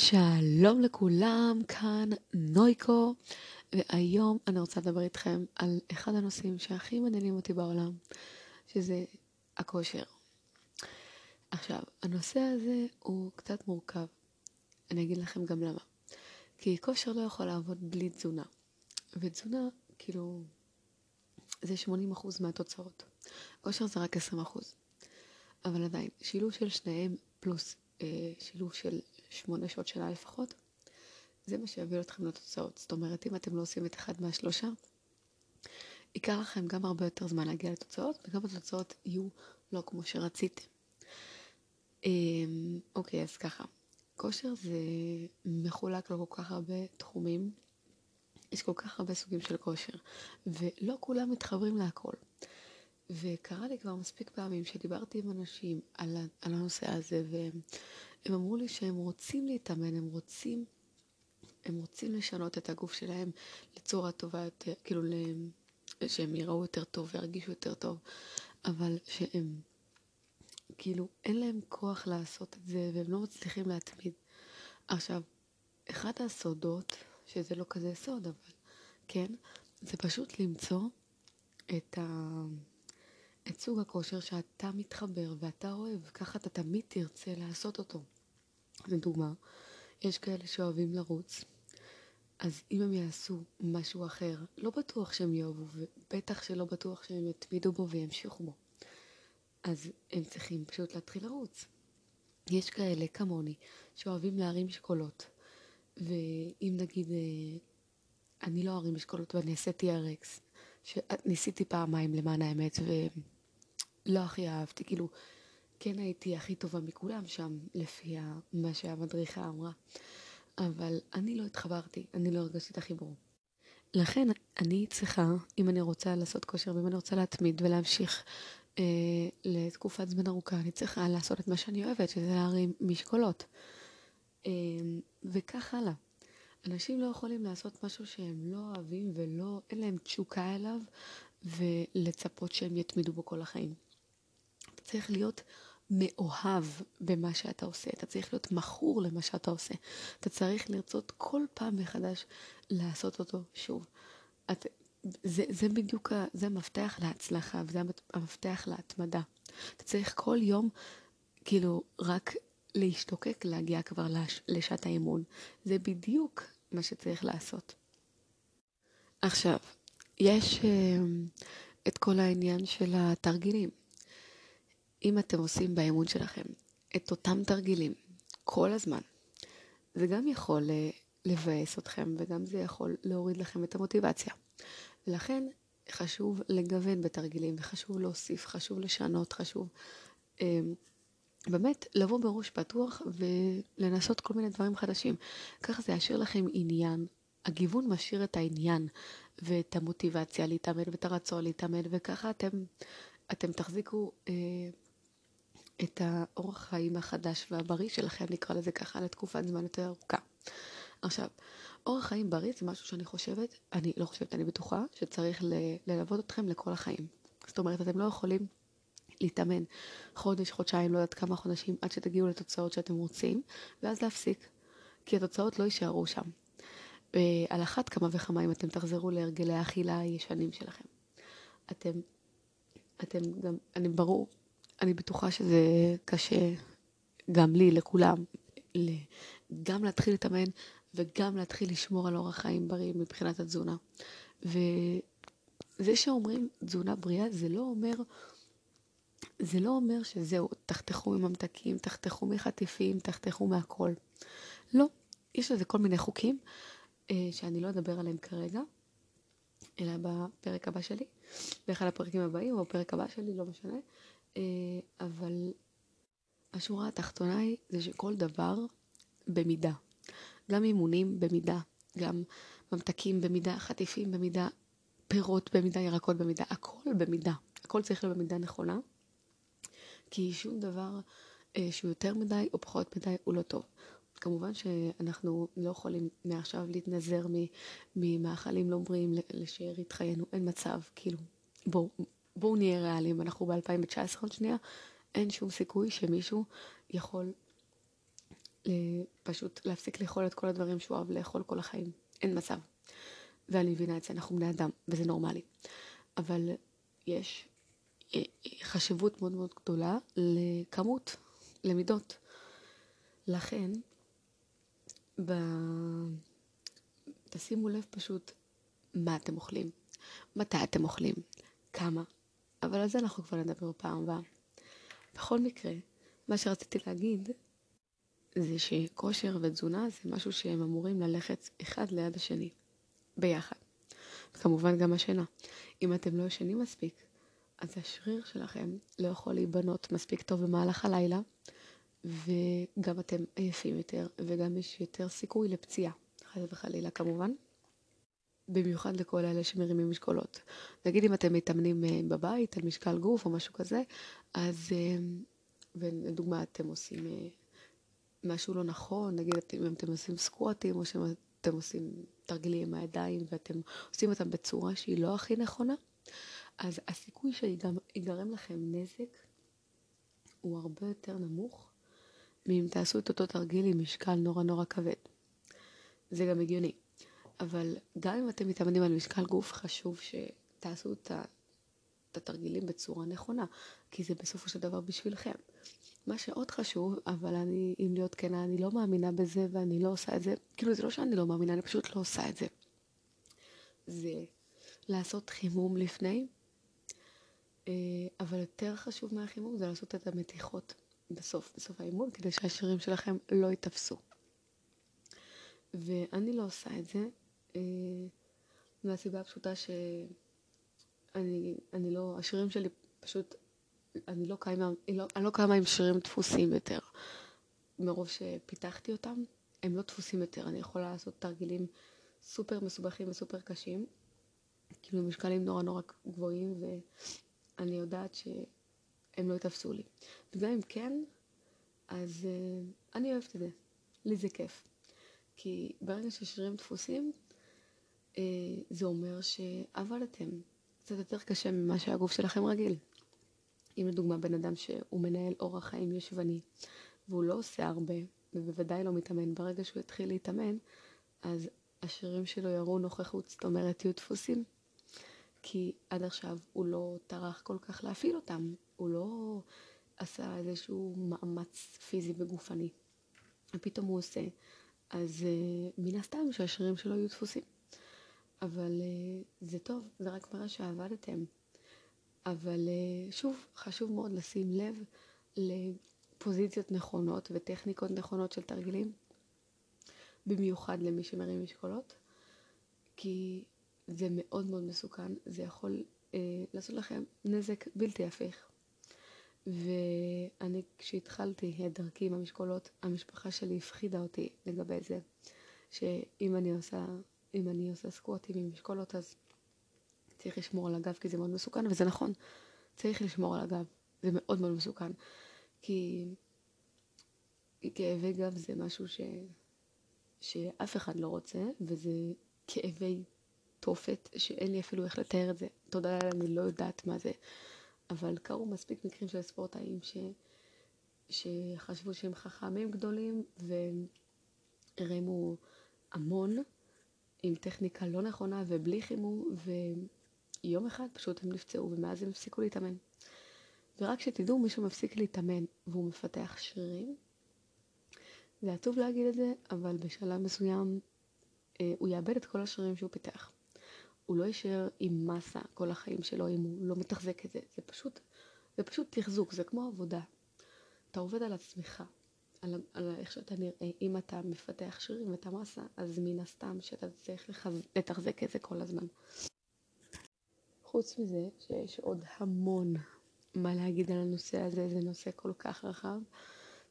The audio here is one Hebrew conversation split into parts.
שלום לכולם, כאן נויקו, והיום אני רוצה לדבר איתכם על אחד הנושאים שהכי מעניינים אותי בעולם, שזה הכושר. עכשיו, הנושא הזה הוא קצת מורכב, אני אגיד לכם גם למה. כי כושר לא יכול לעבוד בלי תזונה, ותזונה, כאילו, זה 80% מהתוצאות. כושר זה רק 20%. אבל עדיין, שילוב של שניהם פלוס אה, שילוב של שמונה שעות שינה לפחות, זה מה שיביא אתכם לתוצאות. זאת אומרת, אם אתם לא עושים את אחד מהשלושה, ייקח לכם גם הרבה יותר זמן להגיע לתוצאות, וגם התוצאות יהיו לא כמו שרציתם. אמ, אוקיי, אז ככה, כושר זה מחולק לכל כך הרבה תחומים. יש כל כך הרבה סוגים של כושר, ולא כולם מתחברים להכל. וקרה לי כבר מספיק פעמים שדיברתי עם אנשים על, על הנושא הזה, והם אמרו לי שהם רוצים להתאמן, הם רוצים, הם רוצים לשנות את הגוף שלהם לצורה טובה יותר, כאילו שהם יראו יותר טוב וירגישו יותר טוב, אבל שהם, כאילו, אין להם כוח לעשות את זה, והם לא מצליחים להתמיד. עכשיו, אחד הסודות, שזה לא כזה סוד, אבל כן, זה פשוט למצוא את ה... את סוג הכושר שאתה מתחבר ואתה אוהב, ככה אתה תמיד תרצה לעשות אותו. לדוגמה, יש כאלה שאוהבים לרוץ, אז אם הם יעשו משהו אחר, לא בטוח שהם יאהבו, ובטח שלא בטוח שהם יתמידו בו וימשיכו בו. אז הם צריכים פשוט להתחיל לרוץ. יש כאלה כמוני שאוהבים להרים משקולות, ואם נגיד אה, אני לא ארים משקולות ואני אעשה TRX, שניסיתי פעמיים למען האמת, ולא הכי אהבתי, כאילו, כן הייתי הכי טובה מכולם שם, לפי מה שהמדריכה אמרה, אבל אני לא התחברתי, אני לא הרגשתי את החיבור. לכן אני צריכה, אם אני רוצה לעשות כושר ואם אני רוצה להתמיד ולהמשיך אה, לתקופת זמן ארוכה, אני צריכה לעשות את מה שאני אוהבת, שזה להרים משקולות. אה, וכך הלאה. אנשים לא יכולים לעשות משהו שהם לא אוהבים ולא, אין להם תשוקה אליו ולצפות שהם יתמידו בו כל החיים. צריך להיות מאוהב במה שאתה עושה, אתה צריך להיות מכור למה שאתה עושה. אתה צריך לרצות כל פעם מחדש לעשות אותו שוב. את, זה, זה בדיוק, זה המפתח להצלחה וזה המפתח להתמדה. אתה צריך כל יום כאילו רק להשתוקק להגיע כבר לש, לשעת האימון. זה בדיוק מה שצריך לעשות. עכשיו, יש uh, את כל העניין של התרגילים. אם אתם עושים באימון שלכם את אותם תרגילים כל הזמן, זה גם יכול uh, לבאס אתכם וגם זה יכול להוריד לכם את המוטיבציה. ולכן חשוב לגוון בתרגילים וחשוב להוסיף, חשוב לשנות, חשוב uh, באמת לבוא בראש פתוח ולנסות כל מיני דברים חדשים. ככה זה ישאיר לכם עניין. הגיוון משאיר את העניין ואת המוטיבציה להתאמן ואת הרצון להתאמן, וככה אתם, אתם תחזיקו אה, את האורח חיים החדש והבריא שלכם, נקרא לזה ככה, לתקופת זמן יותר ארוכה. עכשיו, אורח חיים בריא זה משהו שאני חושבת, אני לא חושבת, אני בטוחה, שצריך ללוות אתכם לכל החיים. זאת אומרת, אתם לא יכולים להתאמן חודש, חודשיים, לא יודעת כמה חודשים, עד שתגיעו לתוצאות שאתם רוצים, ואז להפסיק, כי התוצאות לא יישארו שם. ועל אחת כמה וכמה אם אתם תחזרו להרגלי האכילה הישנים שלכם. אתם, אתם גם, אני ברור, אני בטוחה שזה קשה גם לי, לכולם, גם להתחיל להתאמן וגם להתחיל לשמור על אורח חיים בריא מבחינת התזונה. וזה שאומרים תזונה בריאה זה לא אומר זה לא אומר שזהו, תחתכו מממתקים, תחתכו מחטיפים, תחתכו מהכל. לא, יש לזה כל מיני חוקים אה, שאני לא אדבר עליהם כרגע, אלא בפרק הבא שלי, באחד הפרקים הבאים או בפרק הבא שלי, לא משנה. אה, אבל השורה התחתונה היא זה שכל דבר במידה. גם אימונים במידה, גם ממתקים במידה, חטיפים במידה, פירות במידה, ירקות במידה, הכל במידה. הכל צריך להיות במידה נכונה. כי שום דבר אה, שהוא יותר מדי או פחות מדי הוא לא טוב. כמובן שאנחנו לא יכולים מעכשיו להתנזר ממאכלים לא בריאים לשארית חיינו, אין מצב, כאילו, בואו בוא נהיה ריאליים, אנחנו ב-2019 עוד שנייה, אין שום סיכוי שמישהו יכול פשוט להפסיק לאכול את כל הדברים שהוא אוהב לאכול כל החיים. אין מצב. ואני מבינה את זה, אנחנו בני אדם, וזה נורמלי. אבל יש אה, חשיבות מאוד מאוד גדולה לכמות, למידות. לכן, ב... תשימו לב פשוט מה אתם אוכלים, מתי אתם אוכלים, כמה. אבל על זה אנחנו כבר נדבר פעם הבאה. בכל מקרה, מה שרציתי להגיד זה שכושר ותזונה זה משהו שהם אמורים ללכת אחד ליד השני, ביחד. וכמובן גם השינה. אם אתם לא ישנים מספיק, אז השריר שלכם לא יכול להיבנות מספיק טוב במהלך הלילה, וגם אתם עייפים יותר, וגם יש יותר סיכוי לפציעה, חס וחלילה כמובן. במיוחד לכל אלה שמרימים משקולות. נגיד אם אתם מתאמנים אה, בבית על משקל גוף או משהו כזה, אז, אה, ולדוגמה אתם עושים אה, משהו לא נכון, נגיד אם אתם עושים סקואטים או שאתם עושים תרגילים עם הידיים ואתם עושים אותם בצורה שהיא לא הכי נכונה, אז הסיכוי שיגרם לכם נזק הוא הרבה יותר נמוך מאם תעשו את אותו תרגיל עם משקל נורא נורא כבד. זה גם הגיוני. אבל גם אם אתם מתאמנים על משקל גוף, חשוב שתעשו את התרגילים בצורה נכונה, כי זה בסופו של דבר בשבילכם. מה שעוד חשוב, אבל אני, אם להיות כנה, אני לא מאמינה בזה ואני לא עושה את זה, כאילו זה לא שאני לא מאמינה, אני פשוט לא עושה את זה. זה לעשות חימום לפני, אה, אבל יותר חשוב מהחימום זה לעשות את המתיחות בסוף, בסוף האימון, כדי שהשירים שלכם לא ייתפסו. ואני לא עושה את זה, מהסיבה הפשוטה שאני אני לא, השירים שלי פשוט, אני לא קיימה, לא, אני לא קיימה עם שירים דפוסים יותר. מרוב שפיתחתי אותם, הם לא דפוסים יותר. אני יכולה לעשות תרגילים סופר מסובכים וסופר קשים, כאילו משקלים נורא נורא גבוהים, ואני יודעת שהם לא יתפסו לי. וגם אם כן, אז uh, אני אוהבת את זה. לי זה כיף. כי ברגע ששירים דפוסים, אה, זה אומר שעבדתם קצת יותר קשה ממה שהגוף שלכם רגיל. אם לדוגמה בן אדם שהוא מנהל אורח חיים ישבני והוא לא עושה הרבה ובוודאי לא מתאמן, ברגע שהוא יתחיל להתאמן אז השרירים שלו יראו נוכחות, זאת אומרת יהיו דפוסים. כי עד עכשיו הוא לא טרח כל כך להפעיל אותם, הוא לא עשה איזשהו מאמץ פיזי וגופני. ופתאום הוא עושה, אז uh, מן הסתם שהשרירים שלו יהיו דפוסים. אבל uh, זה טוב, זה רק מראה שעבדתם. אבל uh, שוב, חשוב מאוד לשים לב לפוזיציות נכונות וטכניקות נכונות של תרגילים, במיוחד למי שמרים משקולות, כי זה מאוד מאוד מסוכן, זה יכול uh, לעשות לכם נזק בלתי הפיך. ואני, כשהתחלתי את דרכי עם המשקולות, המשפחה שלי הפחידה אותי לגבי זה, שאם אני עושה אם אני עושה סקווטים עם משקולות, אז צריך לשמור על הגב, כי זה מאוד מסוכן, וזה נכון, צריך לשמור על הגב, זה מאוד מאוד מסוכן, כי כאבי גב זה משהו ש... שאף אחד לא רוצה, וזה כאבי תופת, שאין לי אפילו איך לתאר את זה. תודה לאל, אני לא יודעת מה זה. אבל קרו מספיק מקרים של ספורטאים ש... שחשבו שהם חכמים גדולים, והרימו המון, עם טכניקה לא נכונה ובלי חימום, ויום אחד פשוט הם נפצעו, ומאז הם הפסיקו להתאמן. ורק שתדעו, מי שמפסיק להתאמן והוא מפתח שרירים, זה עצוב להגיד את זה, אבל בשלב מסוים אה, הוא יאבד את כל השרירים שהוא פיתח. הוא לא יישאר עם מסה כל החיים שלו אם הוא לא מתחזק את זה. זה פשוט, זה פשוט תחזוק, זה כמו עבודה. אתה עובד על עצמך, על, על איך שאתה נראה. אם אתה מפתח שרירים ואת המסה, אז מן הסתם שאתה צריך לחז... לתחזק את זה כל הזמן. חוץ מזה, שיש עוד המון מה להגיד על הנושא הזה, זה נושא כל כך רחב,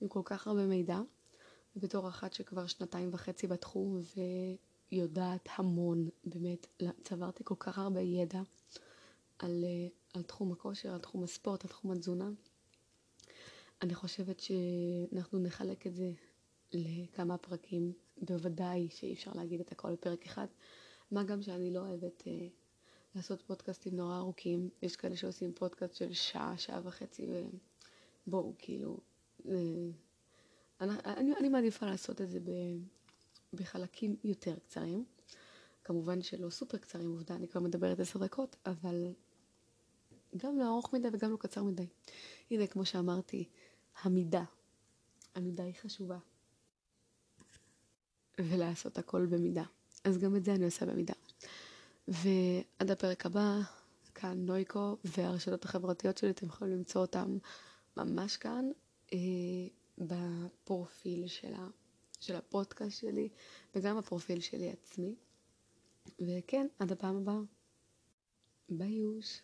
עם כל כך הרבה מידע. בתור אחת שכבר שנתיים וחצי בתחום ויודעת המון, באמת, צברתי כל כך הרבה ידע על, על תחום הכושר, על תחום הספורט, על תחום התזונה. אני חושבת שאנחנו נחלק את זה לכמה פרקים. בוודאי שאי אפשר להגיד את הכל בפרק אחד. מה גם שאני לא אוהבת אה, לעשות פודקאסטים נורא ארוכים. יש כאלה שעושים פודקאסט של שעה, שעה וחצי, ובואו, כאילו, אה, אני, אני, אני מעדיפה לעשות את זה ב, בחלקים יותר קצרים. כמובן שלא סופר קצרים, עובדה, אני כבר מדברת עשר דקות, אבל גם לא ארוך מדי וגם לא קצר מדי. הנה, כמו שאמרתי, המידה. המידה היא חשובה. ולעשות הכל במידה. אז גם את זה אני עושה במידה. ועד הפרק הבא, כאן נויקו והרשתות החברתיות שלי, אתם יכולים למצוא אותם ממש כאן, אה, בפרופיל של, ה, של הפודקאסט שלי, וגם בפרופיל שלי עצמי. וכן, עד הפעם הבאה. ביי יוש.